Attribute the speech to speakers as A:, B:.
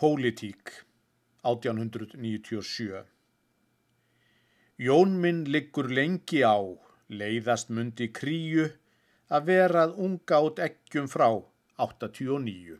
A: Pólitík 1897 Jón minn liggur lengi á, leiðast mundi kríu, að verað unga át eggjum frá 89.